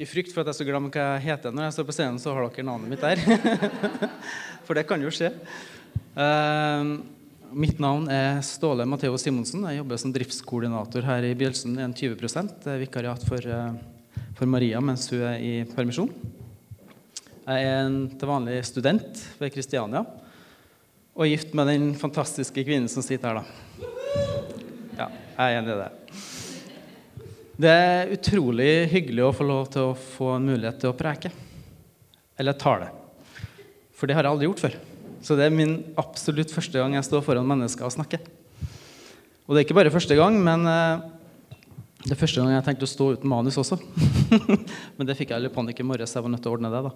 I frykt for at jeg skal glemme hva jeg heter når jeg står på scenen, så har dere navnet mitt der. for det kan jo skje. Uh, mitt navn er Ståle Matheo Simonsen. Jeg jobber som driftskoordinator her i Bjølsen en 20 Det vikariat for, uh, for Maria mens hun er i permisjon. Jeg er en til vanlig student ved Kristiania og gift med den fantastiske kvinnen som sitter her, da. Ja, jeg er enig i det. Det er utrolig hyggelig å få lov til å få en mulighet til å preke. Eller tale. For det har jeg aldri gjort før. Så det er min absolutt første gang jeg står foran mennesker og snakker. Og det er ikke bare første gang, men eh, det er første gang jeg tenkte å stå uten manus også. men det fikk jeg litt panikk i morges, jeg var nødt til å ordne det. da.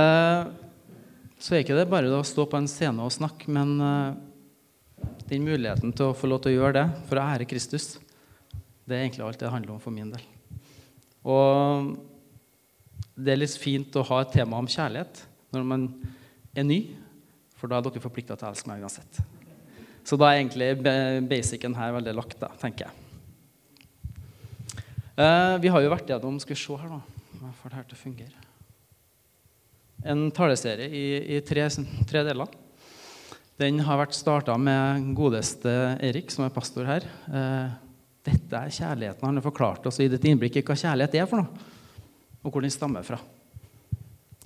Eh, så er ikke det bare å stå på en scene og snakke, men eh, den muligheten til å få lov til å gjøre det for å ære Kristus, det er egentlig alt det handler om for min del. Og det er litt fint å ha et tema om kjærlighet når man er ny, for da er dere forplikta til å elske meg uansett. Så da er egentlig basicen her veldig lagt, da, tenker jeg. Eh, vi har jo vært gjennom Skal vi se her, da. Hva får det her til å fungere? En taleserie i, i tre, tre, deler. Den har vært starta med godeste Erik, som er pastor her. Eh, dette er kjærligheten. Han har forklart oss i dette innblikket hva kjærlighet er for noe, og hvor den stammer fra.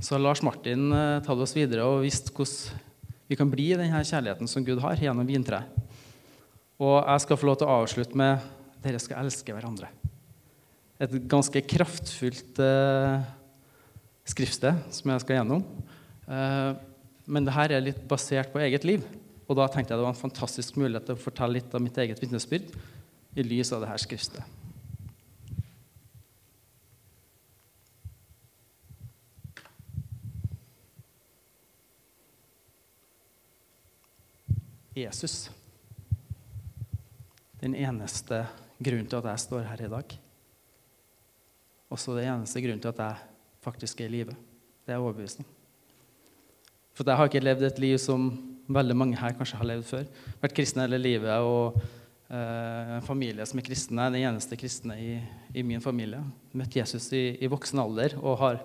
Så Lars Martin uh, tatt oss videre og vist hvordan vi kan bli i denne kjærligheten som Gud har, gjennom vintreet. Og jeg skal få lov til å avslutte med dere skal elske hverandre. Et ganske kraftfullt eh, skriftsted som jeg skal gjennom. Eh, men det her er litt basert på eget liv. Og da tenkte jeg det var en fantastisk mulighet til å fortelle litt av mitt eget vitnesbyrd i lys av dette skriftet. Jesus. Den eneste grunnen til at jeg står her i dag. Også den eneste grunnen til at jeg faktisk er i live. Det er overbevisende. For jeg har ikke levd et liv som veldig mange her kanskje har levd før. Vært kristen hele livet og en familie som er kristne. Den eneste kristne i, i min familie. Møtt Jesus i, i, voksen alder og har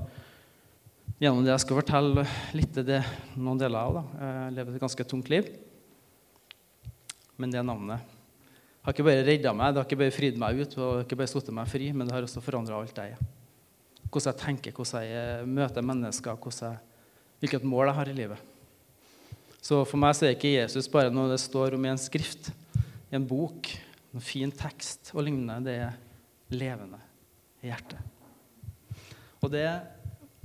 gjennom det jeg skal fortelle litt det, noen deler av. Da. Jeg lever et ganske tungt liv. Men det navnet har ikke bare redda meg, det har ikke bare fridd meg ut og ikke bare satt meg fri, men det har også forandra alt jeg er. Hvordan jeg tenker, hvordan jeg møter mennesker, jeg, hvilket mål jeg har i livet. Så for meg så er ikke Jesus bare noe det står om i en skrift en bok, en fin tekst og lignende, det er levende i hjertet. Og det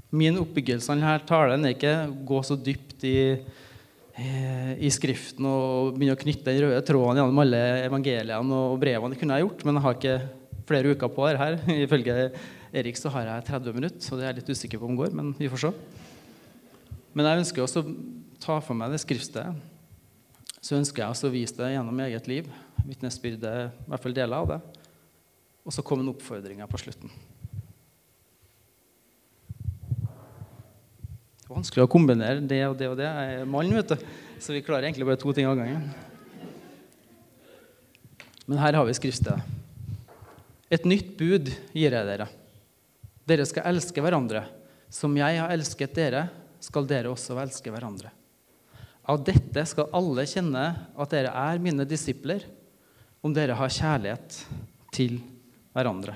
Min oppbyggelse av denne talen er ikke å gå så dypt i, i Skriften og begynne å knytte den røde tråden gjennom alle evangeliene og brevene. Det kunne jeg gjort, men jeg har ikke flere uker på det her. Ifølge Erik så har jeg 30 minutter, så det er jeg litt usikker på om går, men vi får se. Men jeg ønsker også å ta for meg det skriftstedet så ønsker jeg å vise det gjennom eget liv. Vitnesbyrdet, i hvert fall deler av det. Og så kom en oppfordring på slutten. Det er vanskelig å kombinere det og det og det. Jeg er mann, vet du. Så vi klarer egentlig bare to ting av gangen. Men her har vi skriftstedet. Et nytt bud gir jeg dere. Dere skal elske hverandre. Som jeg har elsket dere, skal dere også elske hverandre. Av dette skal alle kjenne at dere er mine disipler, om dere har kjærlighet til hverandre.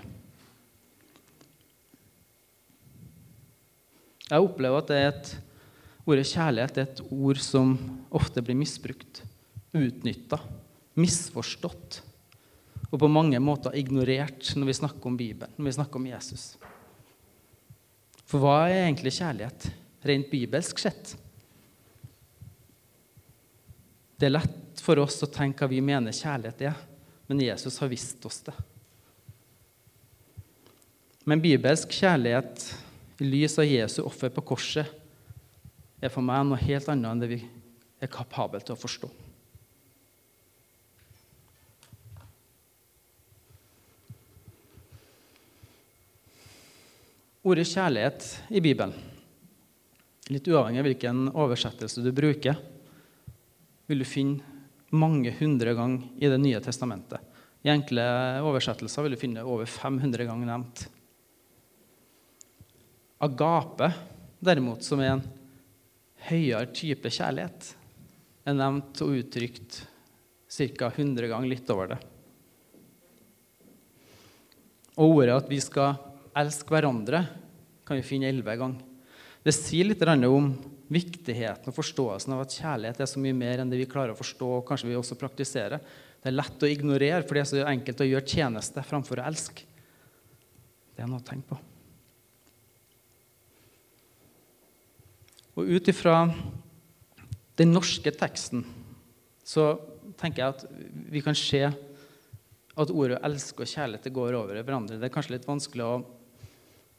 Jeg opplever at et, ordet kjærlighet er et ord som ofte blir misbrukt, utnytta, misforstått og på mange måter ignorert når vi snakker om Bibelen, når vi snakker om Jesus. For hva er egentlig kjærlighet, rent bibelsk sett? Det er lett for oss å tenke hva vi mener kjærlighet er, men Jesus har visst oss det. Men bibelsk kjærlighet i lys av Jesu offer på korset er for meg noe helt annet enn det vi er kapable til å forstå. Ordet kjærlighet i Bibelen, litt uavhengig av hvilken oversettelse du bruker, vil du finne mange hundre ganger i Det nye testamentet. I enkle oversettelser vil du finne over 500 ganger nevnt. agape, derimot, som er en høyere type kjærlighet, er nevnt og uttrykt ca. 100 ganger, litt over det. Og ordet at vi skal elske hverandre, kan vi finne elleve ganger. Det sier litt om viktigheten og forståelsen av at kjærlighet er så mye mer enn det vi klarer å forstå og kanskje vi også praktiserer. Det er lett å ignorere, for det er så enkelt å gjøre tjeneste framfor å elske. Det er noe å tenke på. Og ut ifra den norske teksten så tenker jeg at vi kan se at ordet 'elske' og 'kjærlighet' går over i hverandre. Det er kanskje litt vanskelig å,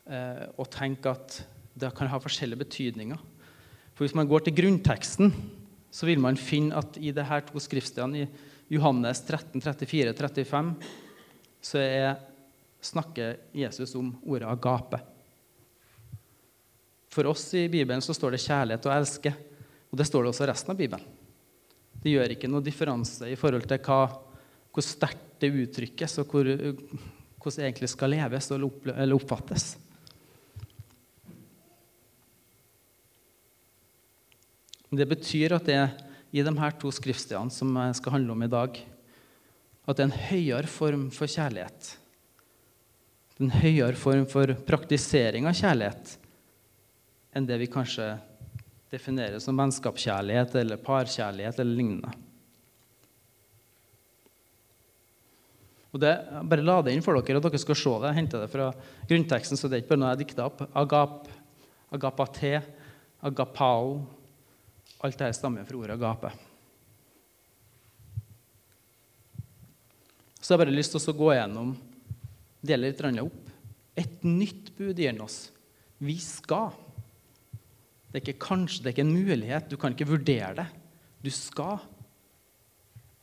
eh, å tenke at det kan ha forskjellige betydninger. For Hvis man går til grunnteksten, så vil man finne at i de her to skriftstedene, i Johannes 13, 34, 35, så er, snakker Jesus om ordet 'agape'. For oss i Bibelen så står det 'kjærlighet' og 'elske'. Og det står det også i resten av Bibelen. Det gjør ikke noe differanse i forhold til hva, hvor sterkt det uttrykkes, og hvor, hvordan det egentlig skal leves eller oppfattes. Det betyr at det er i de her to skriftstedene som jeg skal handle om i dag, at det er en høyere form for kjærlighet. En høyere form for praktisering av kjærlighet enn det vi kanskje definerer som vennskapskjærlighet eller parkjærlighet eller lignende. Og det, bare la det inn for dere, og dere skal se det. Jeg henter det fra grunnteksten, så det er ikke bare noe jeg dikta opp. Agap, agapate, agapao, Alt dette stammer fra ordet 'gape'. Så jeg har bare lyst til å gå gjennom dele litt opp. Et nytt bud gir han oss. Vi skal. Det er ikke kanskje, det er ikke en mulighet. Du kan ikke vurdere det. Du skal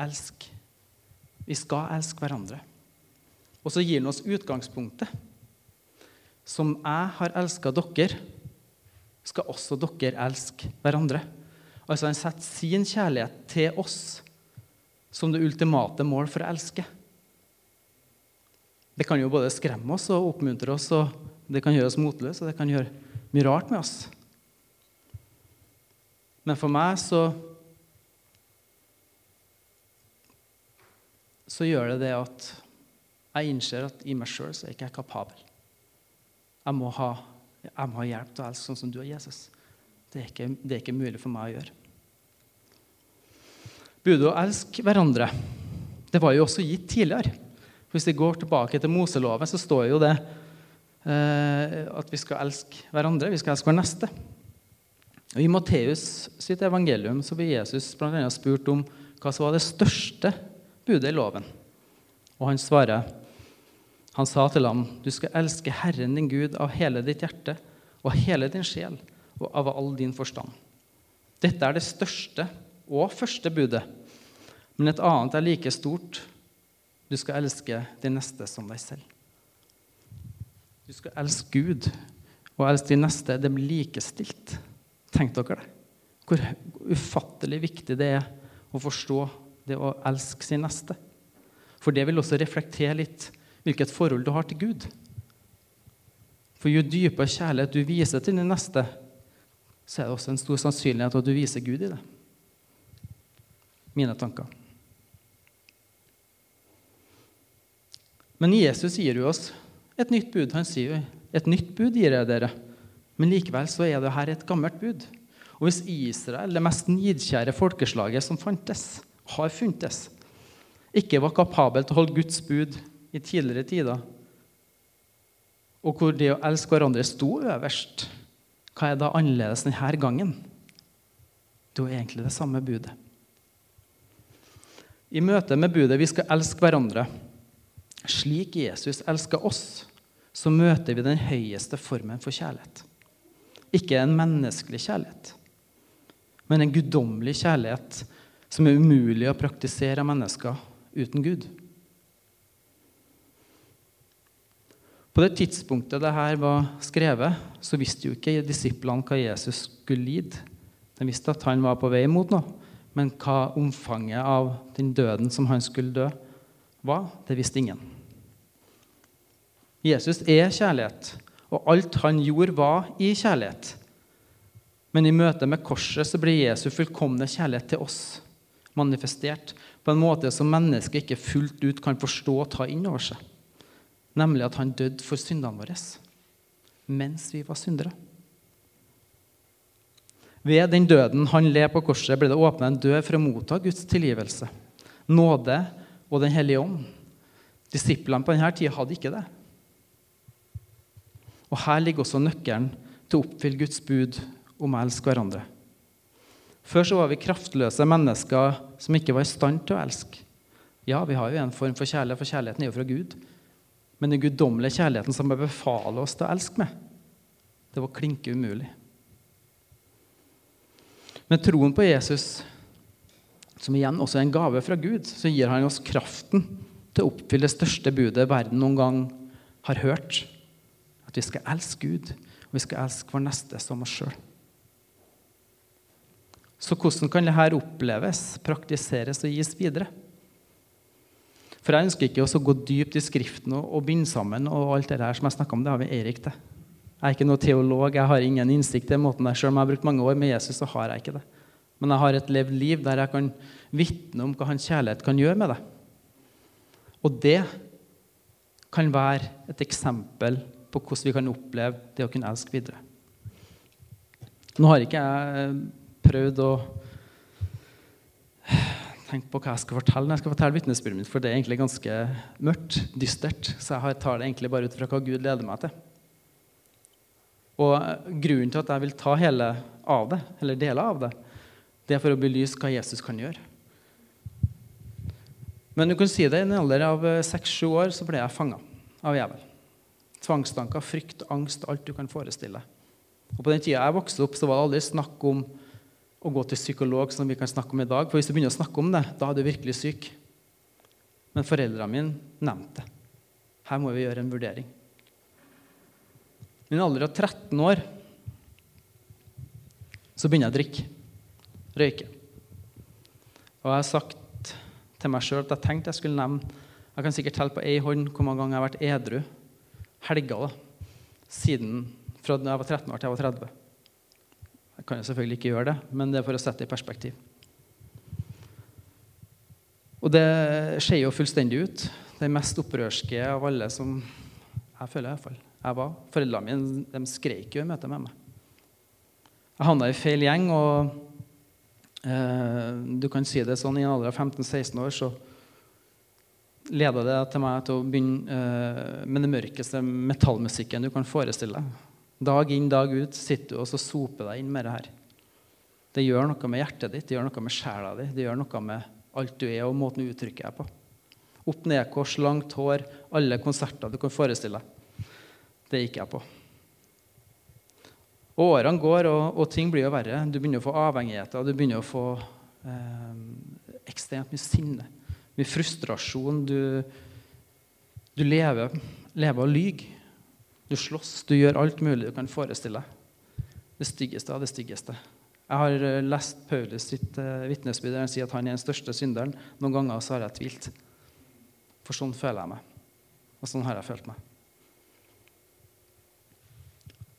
elske. Vi skal elske hverandre. Og så gir han oss utgangspunktet. Som jeg har elska dere, skal også dere elske hverandre. Altså Han setter sin kjærlighet til oss som det ultimate mål for å elske. Det kan jo både skremme oss og oppmuntre oss, og det kan gjøre oss motløse, og det kan gjøre mye rart med oss. Men for meg så så gjør det det at jeg innser at i meg sjøl er jeg ikke kapabel. Jeg må, ha, ha hjelp til å elske sånn som du og Jesus. Det er, ikke, det er ikke mulig for meg å gjøre. Budet å elske hverandre det var jo også gitt tidligere. Hvis vi går tilbake til Moseloven, så står jo det eh, at vi skal elske hverandre. Vi skal elske hver neste. Og I Matteus sitt evangelium så blir Jesus annet spurt om hva som var det største budet i loven. Og han svarer Han sa til ham, 'Du skal elske Herren din Gud av hele ditt hjerte og hele din sjel og av all din forstand.' Dette er det største og første budet. Men et annet er like stort. Du skal elske de neste som deg selv. Du skal elske Gud og elske de neste. Det blir likestilt. Tenk dere det. Hvor ufattelig viktig det er å forstå det å elske sin neste. For det vil også reflektere litt hvilket forhold du har til Gud. For jo dypere kjærlighet du viser til din neste, så er det også en stor sannsynlighet at du viser Gud i det mine tanker. Men Jesus gir jo oss et nytt bud. Han sier jo et nytt bud gir jeg dere. Men likevel så er det her et gammelt bud. Og hvis Israel, det mest nidkjære folkeslaget som fantes, har funtes, ikke var kapabel til å holde Guds bud i tidligere tider, og hvor det å elske hverandre sto øverst, hva er da annerledes denne gangen? Det er jo egentlig det samme budet. I møte med budet vi skal elske hverandre slik Jesus elsker oss, så møter vi den høyeste formen for kjærlighet. Ikke en menneskelig kjærlighet, men en guddommelig kjærlighet som er umulig å praktisere av mennesker uten Gud. På det tidspunktet dette var skrevet, så visste jo ikke disiplene hva Jesus skulle lide. De visste at han var på vei mot noe. Men hva omfanget av den døden som han skulle dø, var, det visste ingen. Jesus er kjærlighet, Og alt han gjorde, var i kjærlighet. Men i møte med korset så blir Jesu fullkomne kjærlighet til oss manifestert på en måte som mennesket ikke fullt ut kan forstå og ta inn over seg. Nemlig at han døde for syndene våre mens vi var syndere. Ved den døden han led på korset, ble det åpna en dør for å motta Guds tilgivelse, nåde og Den hellige ånd. Disiplene på denne tida hadde ikke det. Og Her ligger også nøkkelen til å oppfylle Guds bud om å elske hverandre. Før så var vi kraftløse mennesker som ikke var i stand til å elske. Ja, vi har jo en form for kjærlighet, for kjærligheten er jo fra Gud. Men den guddommelige kjærligheten som befaler oss til å elske med, det var klinke umulig. Med troen på Jesus, som igjen også er en gave fra Gud, så gir han oss kraften til å oppfylle det største budet verden noen gang har hørt. At vi skal elske Gud, og vi skal elske vår neste som oss sjøl. Så hvordan kan dette oppleves, praktiseres og gis videre? For Jeg ønsker ikke å gå dypt i Skriften og, og binde sammen. og alt det der som jeg om, Det har vi Erik til. Jeg er ikke noen teolog, jeg har ingen innsikt i måten der. Selv om jeg har brukt mange år med Jesus, så har jeg ikke det. Men jeg har et levd liv der jeg kan vitne om hva hans kjærlighet kan gjøre med det. Og det kan være et eksempel på hvordan vi kan oppleve det å kunne elske videre. Nå har ikke jeg prøvd å tenke på hva jeg skal fortelle når jeg skal fortelle vitnesbyrdet mitt, for det er egentlig ganske mørkt, dystert. Så jeg tar det egentlig bare ut fra hva Gud leder meg til. Og grunnen til at jeg vil ta hele av det, eller deler av det, det er for å belyse hva Jesus kan gjøre. Men du kan si det, i en alder av seks-sju år så ble jeg fanga av djevelen. Tvangstanker, frykt, angst, alt du kan forestille Og På den tida jeg vokste opp, så var det aldri snakk om å gå til psykolog, som vi kan snakke om i dag. For hvis du begynner å snakke om det, da er du virkelig syk. Men foreldrene mine nevnte det. Her må vi gjøre en vurdering. I en alder av 13 år så begynner jeg å drikke. Røyke. Og jeg har sagt til meg sjøl at jeg tenkte jeg skulle nevne Jeg kan sikkert telle på ei hånd hvor mange ganger jeg har vært edru helger da, siden fra da jeg var 13 år til jeg var 30. Jeg kan jo selvfølgelig ikke gjøre det, men det er for å sette det i perspektiv. Og det skjer jo fullstendig ut. Den mest opprørske av alle som jeg føler iallfall jeg var. Foreldrene mine de skreik jo i møte med meg. Jeg havna i feil gjeng, og eh, du kan si det sånn i en alder av 15-16 år så leda det til meg til å begynne eh, med den mørkeste metallmusikken du kan forestille deg. Dag inn, dag ut sitter du og så soper deg inn med det her. Det gjør noe med hjertet ditt, det gjør noe med sjela di, det gjør noe med alt du er, og måten du uttrykker deg på. Opp-ned-kors, langt hår, alle konserter du kan forestille deg. Det gikk jeg på. Og Årene går, og, og, ting blir jo verre. Du begynner å få avhengigheter. Du begynner å få eh, ekstremt mye sinne, mye frustrasjon. Du, du lever, lever og lyver. Du slåss, du gjør alt mulig du kan forestille deg. Det styggeste av det styggeste. Jeg har eh, lest Paulus sitt eh, vitnesbyrd der han sier at han er den største synderen. Noen ganger så har jeg tvilt. For sånn føler jeg meg. Og sånn har jeg følt meg.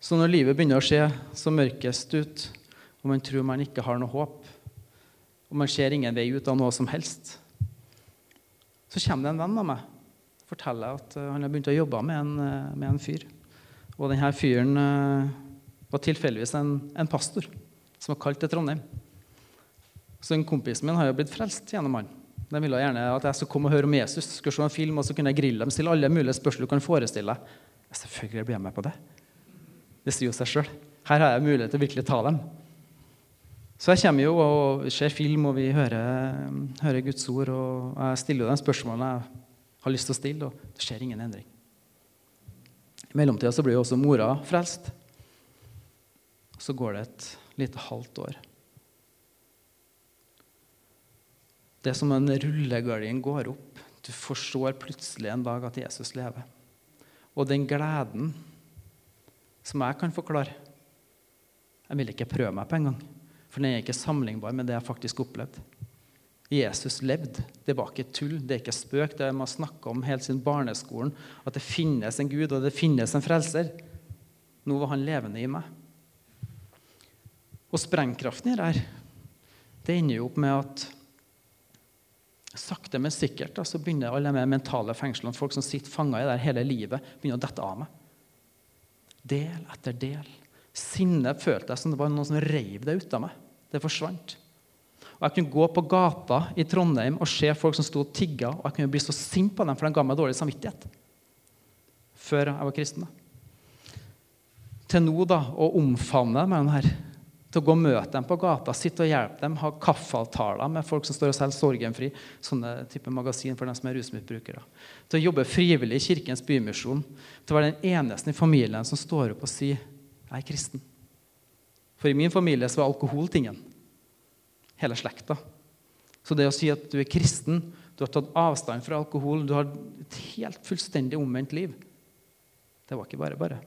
Så når livet begynner å se så mørkest ut, og man tror man ikke har noe håp, og man ser ingen vei ut av noe som helst, så kommer det en venn av meg og forteller at eh, han har begynt å jobbe med en, eh, med en fyr. Og denne fyren eh, var tilfeldigvis en, en, pastor som var kalt til Trondheim. Så en kompisen min har jo blitt frelst gjennom han. De ville gjerne at jeg skulle komme og høre om Jesus, skulle se en film, og så kunne jeg grille dem, stille alle mulige spørsmål du kan forestille deg. Selvfølgelig blir jeg med på det. Det sier jo seg sjøl. Her har jeg mulighet til å virkelig ta dem. Så jeg kommer jo og ser film, og vi hører, hører Guds ord. Og jeg stiller jo de spørsmålene jeg har lyst til å stille, og det skjer ingen endring. I mellomtida så blir jo også mora frelst. Så går det et lite halvt år. Det er som en rullegardin går opp. Du forstår plutselig en dag at Jesus lever. Og den gleden som jeg kan forklare. Jeg vil ikke prøve meg på engang, for den er ikke sammenlignbar med det jeg faktisk opplevde. Jesus levde. Det var ikke tull, det er ikke spøk. Det er man snakka om helt siden barneskolen, at det finnes en Gud og det finnes en frelser. Nå var han levende i meg. Og sprengkraften i det her, det ender jo opp med at sakte, men sikkert da, så begynner alle de mentale fengslene, folk som sitter fanga i det hele livet, begynner å dette av meg. Del etter del. Sinnet følte jeg som det var noen som reiv det ut av meg. Det forsvant. Og Jeg kunne gå på gata i Trondheim og se folk som sto og tigga, og jeg kunne bli så sint på dem, for de ga meg dårlig samvittighet. Før jeg var kristen. Til nå da, å omfavne meg her, til å gå og møte dem på gata, sitte og hjelpe dem, ha kaffeavtaler med folk som står og selger Sorgenfri, sånne type magasin for dem som er rusmisbrukere. Til å jobbe frivillig i Kirkens Bymisjon. Til å være den eneste i familien som står opp og sier 'Jeg er kristen'. For i min familie så var alkohol tingen hele slekta. Så det å si at du er kristen, du har tatt avstand fra alkohol, du har et helt fullstendig omvendt liv, det var ikke bare bare.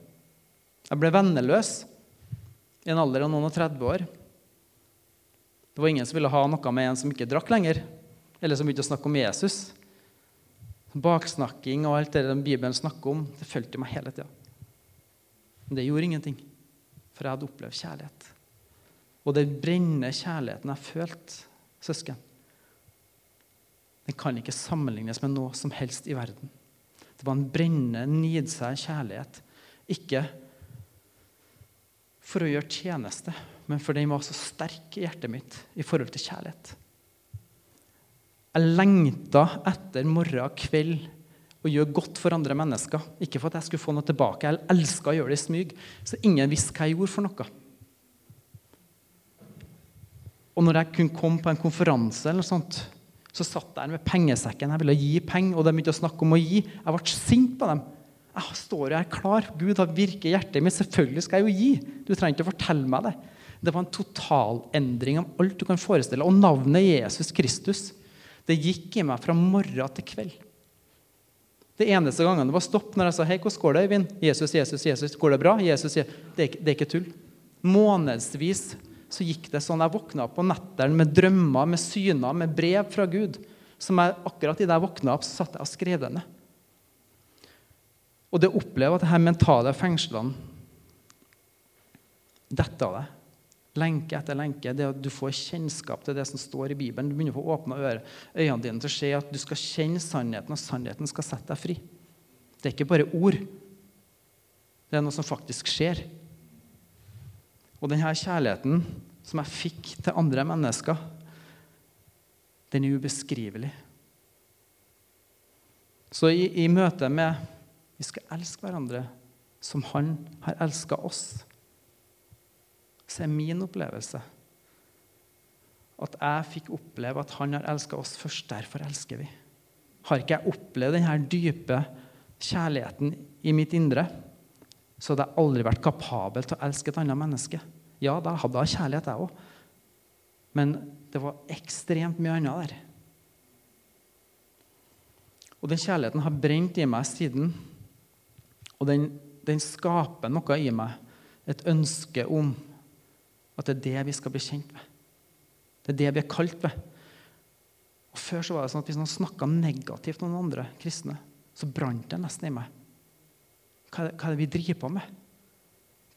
Jeg ble venneløs i en alder av noen og 30 år. Det var ingen som ville ha noe med en som ikke drakk lenger, eller som begynte å snakke om Jesus. Baksnakking og alt det den Bibelen snakker om, det fulgte meg hele tida. Men det gjorde ingenting, for jeg hadde opplevd kjærlighet. Og den brennende kjærligheten jeg følte, søsken, den kan ikke sammenlignes med noe som helst i verden. Det var en brennende, nidsær kjærlighet. Ikke for å gjøre tjeneste, men for den var så sterk i hjertet mitt i forhold til kjærlighet. Jeg lengta etter morgen og kveld å gjøre godt for andre mennesker. Ikke for at jeg skulle få noe tilbake. Jeg elska å gjøre det i smyg, så ingen visste hva jeg gjorde for noe. Og når jeg kunne komme på en konferanse, eller noe sånt, så satt jeg der med pengesekken. Jeg ville gi penger, og de begynte å snakke om å gi. Jeg ble sint på dem. Jeg står jo her klar. Gud har virket hjertet mitt. Selvfølgelig skal jeg jo gi. Du trenger ikke å fortelle meg det. Det var en totalendring av alt du kan forestille Og navnet Jesus Kristus det gikk i meg fra morgen til kveld. Det eneste gangen det var stopp når jeg sa hei, hvordan går det, Øyvind? Jesus, Jesus, Jesus. Går det bra? Jesus, Jesus. Det, er, det er ikke tull. Månedsvis så gikk det sånn. Jeg våkna opp på nettene med drømmer, med syner, med brev fra Gud. Som jeg akkurat idet jeg våkna opp, så satt jeg og skrev det ned. Og det å oppleve at disse mentale fengslene detter av deg, lenke etter lenke, det at du får kjennskap til det som står i Bibelen Du begynner å få åpna øynene dine til å se at du skal kjenne sannheten, og sannheten skal sette deg fri. Det er ikke bare ord. Det er noe som faktisk skjer. Og denne kjærligheten som jeg fikk til andre mennesker, den er ubeskrivelig. Så i, i møte med Vi skal elske hverandre som han har elska oss. Så er min opplevelse at jeg fikk oppleve at han har elska oss først. Derfor elsker vi. Har ikke jeg opplevd denne dype kjærligheten i mitt indre, så hadde jeg aldri vært kapabel til å elske et annet menneske. Ja, da hadde jeg kjærlighet, jeg òg. Men det var ekstremt mye annet der. Og den kjærligheten har brent i meg siden. Og den, den skaper noe i meg. Et ønske om at det er det vi skal bli kjent med. Det er det vi er kalt ved. Og Før så var det sånn at hvis noen snakka negativt om noen andre kristne, så brant det nesten i meg. Hva er, det, hva er det vi driver på med?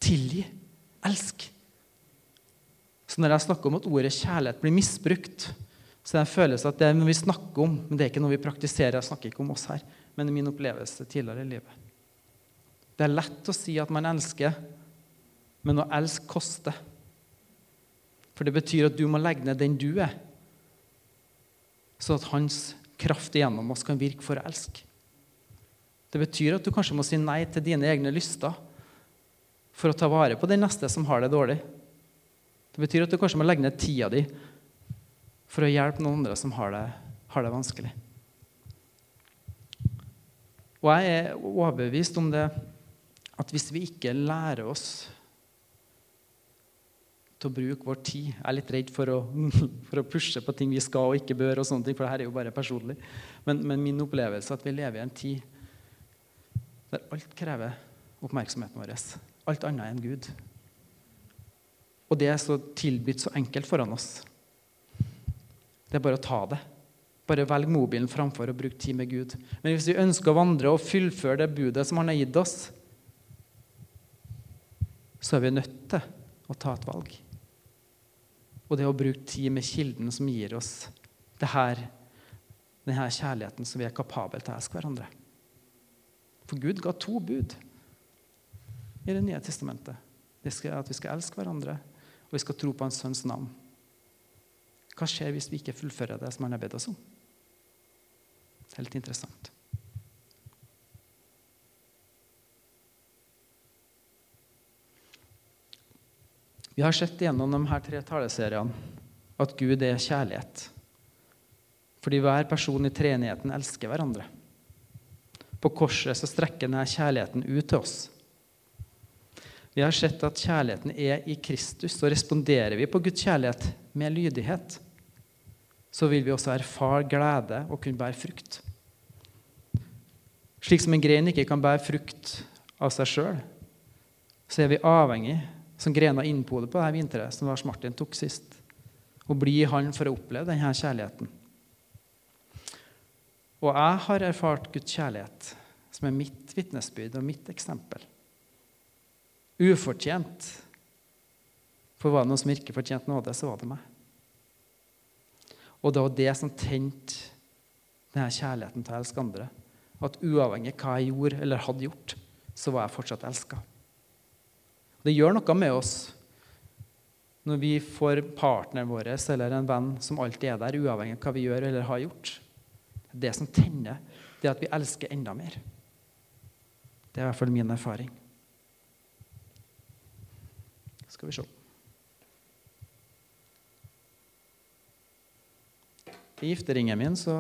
Tilgi. Elsk. Så når jeg snakker om at ordet kjærlighet blir misbrukt, så det en følelse at det er noe vi snakker om, men det er ikke noe vi praktiserer. Jeg snakker ikke om oss her, men min opplevelse tidligere i livet. Det er lett å si at man elsker, men å elske koster. For det betyr at du må legge ned den du er, så at hans kraft igjennom oss kan virke for å elske. Det betyr at du kanskje må si nei til dine egne lyster for å ta vare på den neste som har det dårlig. Det betyr at du kanskje må legge ned tida di for å hjelpe noen andre som har det, har det vanskelig. Og jeg er overbevist om det at hvis vi ikke lærer oss til å bruke vår tid Jeg er litt redd for å, for å pushe på ting vi skal og ikke bør, og sånne ting, for dette er jo bare personlig. Men, men min opplevelse er at vi lever i en tid der alt krever oppmerksomheten vår. Alt annet enn Gud. Og det er så tilbudt så enkelt foran oss. Det er bare å ta det. Bare velg mobilen framfor å bruke tid med Gud. Men hvis vi ønsker å vandre og fullføre det budet som Han har gitt oss, så er vi nødt til å ta et valg. Og det å bruke tid med kilden som gir oss det her, denne kjærligheten som vi er kapable til å elske hverandre. For Gud ga to bud i Det nye testamentet. Det skal, at vi skal elske hverandre, og vi skal tro på Hans sønns navn. Hva skjer hvis vi ikke fullfører det som han har bedt oss om? Helt interessant. Vi har sett gjennom de her tre taleseriene at Gud er kjærlighet. Fordi hver person i treenigheten elsker hverandre. På korset så strekker denne kjærligheten ut til oss. Vi har sett at kjærligheten er i Kristus, og responderer vi på Guds kjærlighet med lydighet, så vil vi også erfare glede og kunne bære frukt. Slik som en grein ikke kan bære frukt av seg sjøl, så er vi avhengig, som grena innpå det på dette vinteret, som Lars Martin tok sist, å bli Han for å oppleve denne kjærligheten. Og jeg har erfart Guds kjærlighet, som er mitt vitnesbyrd og mitt eksempel. Ufortjent. For var det noen som ikke fortjente nåde, så var det meg. Og det var det som tente denne kjærligheten til å elske andre. At uavhengig av hva jeg gjorde eller hadde gjort, så var jeg fortsatt elska. Det gjør noe med oss når vi får partneren vår eller en venn som alltid er der, uavhengig av hva vi gjør eller har gjort. Det som tenner, det er at vi elsker enda mer. Det er i hvert fall min erfaring. Skal vi se. I gifteringen min så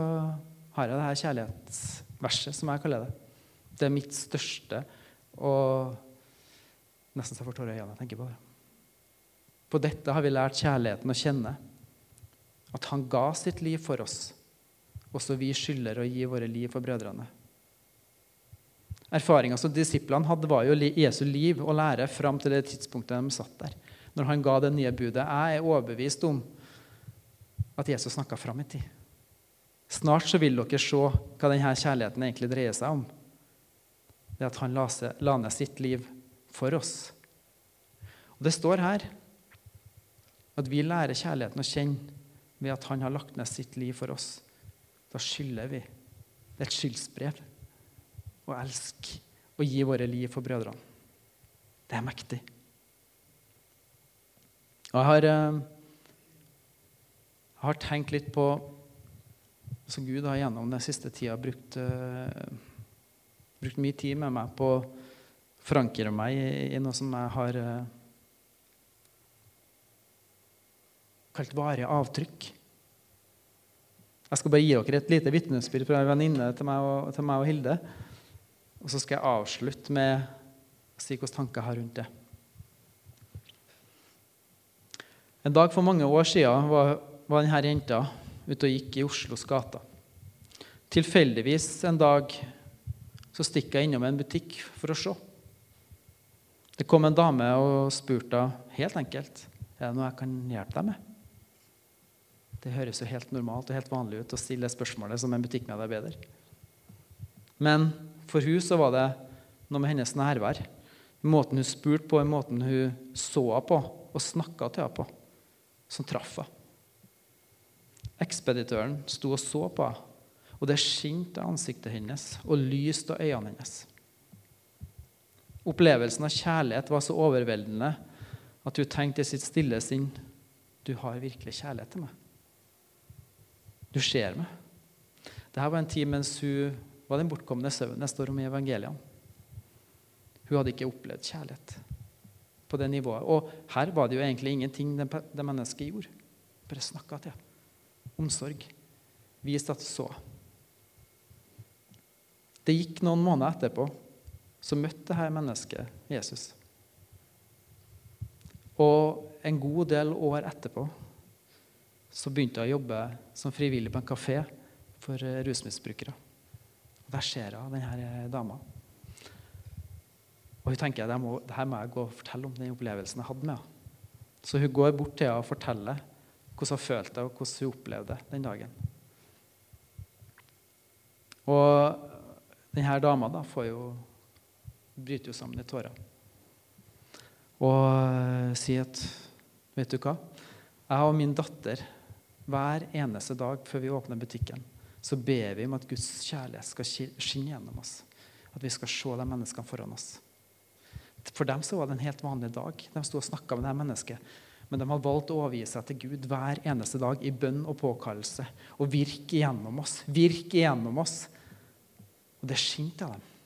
har jeg det her kjærlighetsverset, som jeg kaller det. Det er mitt største og Nesten så jeg får tårer i øynene jeg tenker på det. På dette har vi lært kjærligheten å kjenne. At han ga sitt liv for oss også vi skylder å gi våre liv for brødrene. Erfaringa som disiplene hadde, var jo Jesu liv og lære fram til det tidspunktet de satt der. Når han ga det nye budet. Jeg er overbevist om at Jesus snakka fram i tid. Snart så vil dere se hva denne kjærligheten egentlig dreier seg om. Det at han la, la ned sitt liv for oss. Og Det står her at vi lærer kjærligheten å kjenne ved at han har lagt ned sitt liv for oss. Da skylder vi. Det er et skyldsbrev å elske og gi våre liv for brødrene. Det er mektig. Og jeg har, eh, jeg har tenkt litt på altså Gud har gjennom den siste tida brukt, uh, brukt mye tid med meg på forankre meg i, i noe som jeg har uh, kalt varige avtrykk. Jeg skal bare gi dere et lite vitnesbyrd fra en venninne til, til, meg og Hilde. Og så skal jeg avslutte med å si hvilke tanker jeg har rundt det. En dag for mange år siden var, var denne jenta ute og gikk i Oslos gater. Tilfeldigvis en dag så stikker jeg innom en butikk for å se. Det kom en dame og spurte helt enkelt er det noe jeg kan hjelpe deg med. Det høres jo helt normalt og helt vanlig ut å stille spørsmålet som en butikkmedarbeider. Men for hun så var det noe med hennes nærvær. Måten hun spurte på, måten hun så på og snakka til henne på, som traff henne. Ekspeditøren sto og så på henne, og det skinte ansiktet hennes og lyste øynene hennes. Opplevelsen av kjærlighet var så overveldende at hun tenkte i sitt stille sinn du har virkelig kjærlighet til meg. Du ser meg. Dette var en tid mens hun var den bortkomne søvnen det står om i evangeliene. Hun hadde ikke opplevd kjærlighet på det nivået. Og her var det jo egentlig ingenting det, mennesket gjorde. Bare snakka til. Omsorg. Viste at så. Det gikk noen måneder etterpå. Så møtte dette mennesket Jesus. Og en god del år etterpå så begynte jeg å jobbe som frivillig på en kafé for eh, rusmisbrukere. Der ser jeg denne eh, dama. Og hun tenker at det her må jeg gå og fortelle om den opplevelsen jeg hadde med henne. Så hun går bort til henne og forteller hvordan hun følte og hvordan hun opplevde den dagen. Og denne dama da får jo, bryter jo sammen i tårer. og sier at Vet du hva? Jeg og min datter hver eneste dag før vi åpner butikken, så ber vi om at Guds kjærlighet skal skinne gjennom oss. At vi skal se de menneskene foran oss. For dem så var det en helt vanlig dag. De sto og snakka med det mennesket. Men de har valgt å overgi seg til Gud hver eneste dag i bønn og påkallelse. Og virke gjennom oss. Virke gjennom oss. Og det skinte av dem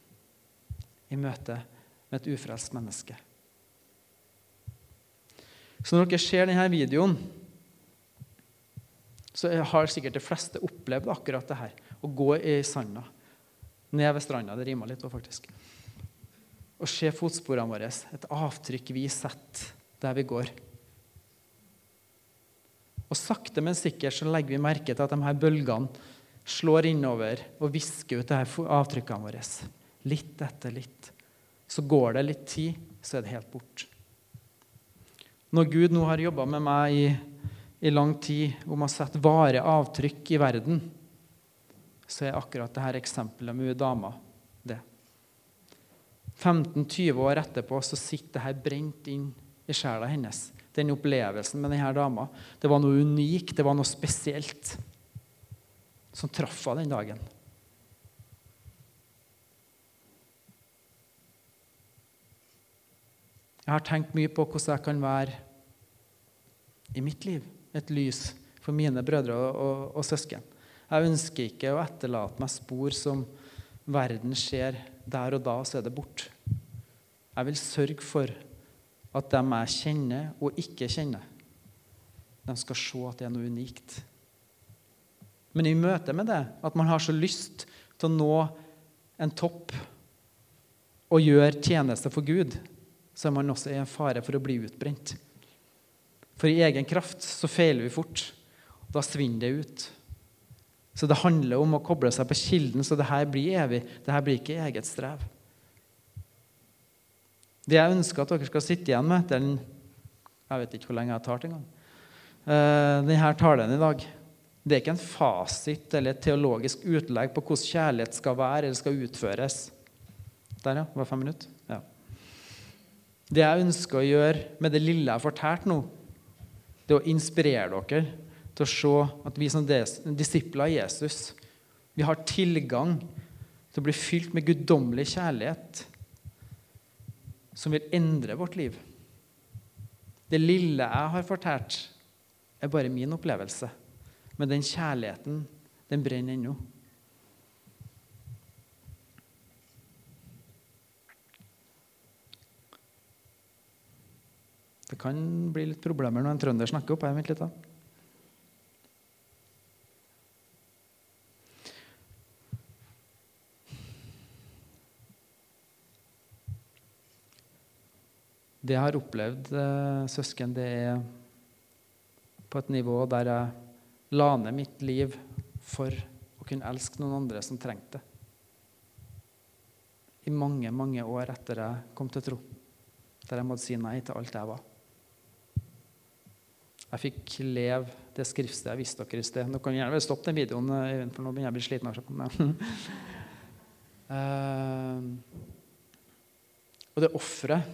i møte med et ufrelst menneske. Så når dere ser denne videoen, så har sikkert de fleste opplevd akkurat det her. Å gå i sanda. Ned ved stranda. Det rimer litt òg, faktisk. Og se fotsporene våre. Et avtrykk vi setter der vi går. Og sakte, men sikkert så legger vi merke til at de her bølgene slår innover og visker ut de her avtrykkene våre. Litt etter litt. Så går det litt tid, så er det helt borte. Når Gud nå har jobba med meg i, i, lang tid om å sette vare avtrykk i verden, så er akkurat dette eksempelet med dama det. 15-20 år etterpå så sitter dette brent inn i sjela hennes den opplevelsen med denne dama. Det var noe unikt, det var noe spesielt som traff henne den dagen. Jeg har tenkt mye på hvordan jeg kan være i mitt liv et lys for mine brødre og, og, og søsken. Jeg ønsker ikke å etterlate meg spor som verden ser der og da, så er det borte. Jeg vil sørge for at dem jeg kjenner og ikke kjenner, de skal se at det er noe unikt. Men i møte med det, at man har så lyst til å nå en topp og gjøre tjeneste for Gud, så er man også i en fare for å bli utbrent. For i egen kraft så feiler vi fort. og Da svinner det ut. Så det handler om å koble seg på kilden, så det her blir evig. Det her blir ikke eget strev. Det jeg ønsker at dere skal sitte igjen med etter den Jeg vet ikke hvor lenge jeg har talt engang. Uh, denne talen i dag. Det er ikke en fasit eller et teologisk utlegg på hvordan kjærlighet skal være eller skal utføres. Der, ja. Det var fem minutter. Det jeg ønsker å gjøre med det lille jeg har fortalt nå, det er å inspirere dere til å se at vi som disipler av Jesus vi har tilgang til å bli fylt med guddommelig kjærlighet som vil endre vårt liv. Det lille jeg har fortalt, er bare min opplevelse. Men den kjærligheten, den brenner ennå. Det kan bli litt problemer når en trønder snakker opp Jeg litt, da. Det jeg har opplevd, eh, søsken, det er på et nivå der jeg la ned mitt liv for å kunne elske noen andre som trengte det. I mange, mange år etter jeg kom til tro. Der jeg måtte si nei til alt jeg var. Jeg fikk leve det skriftstedet jeg viste dere i sted. Nå kan gjerne stoppe den videoen, eh, for nå begynner jeg å bli sliten. uh, og det offeret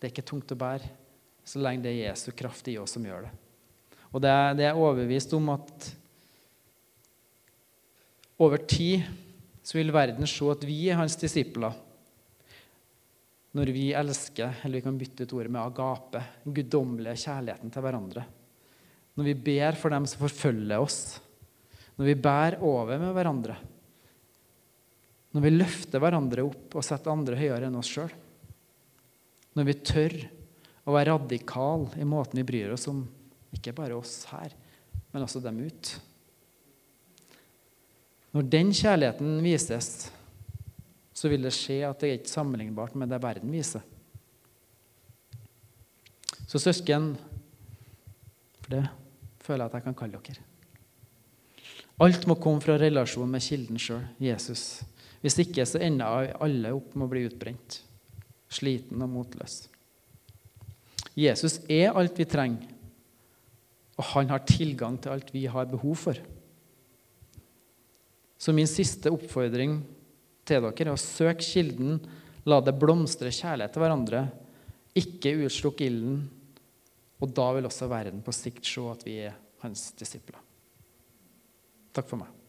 det er ikke tungt å bære så lenge det er Jesu kraft i oss som gjør det. Og det er, det er overbevist om at over tid så vil verden se at vi er hans disipler når vi elsker, eller vi kan bytte ut ordet med agape, den guddommelige kjærligheten til hverandre. Når vi ber for dem som forfølger oss. Når vi bærer over med hverandre. Når vi løfter hverandre opp og setter andre høyere enn oss sjøl. Når vi tør å være radikal i måten vi bryr oss om ikke bare oss her, men også dem ut. Når den kjærligheten vises, så vil det skje at det er ikke sammenlignbart med det verden viser. Så søsken For det føler jeg at jeg kan kalle dere. Alt må komme fra relasjonen med kilden sjøl, Jesus. Hvis ikke så ender alle opp med å bli utbrent sliten og motløs. Jesus er alt vi trenger, og han har tilgang til alt vi har behov for. Så min siste oppfordring til dere og søk kilden, la det blomstre kjærlighet til hverandre ikke utslukk ilden, og da vil også verden på sikt se at vi er hans disipler. Takk for meg.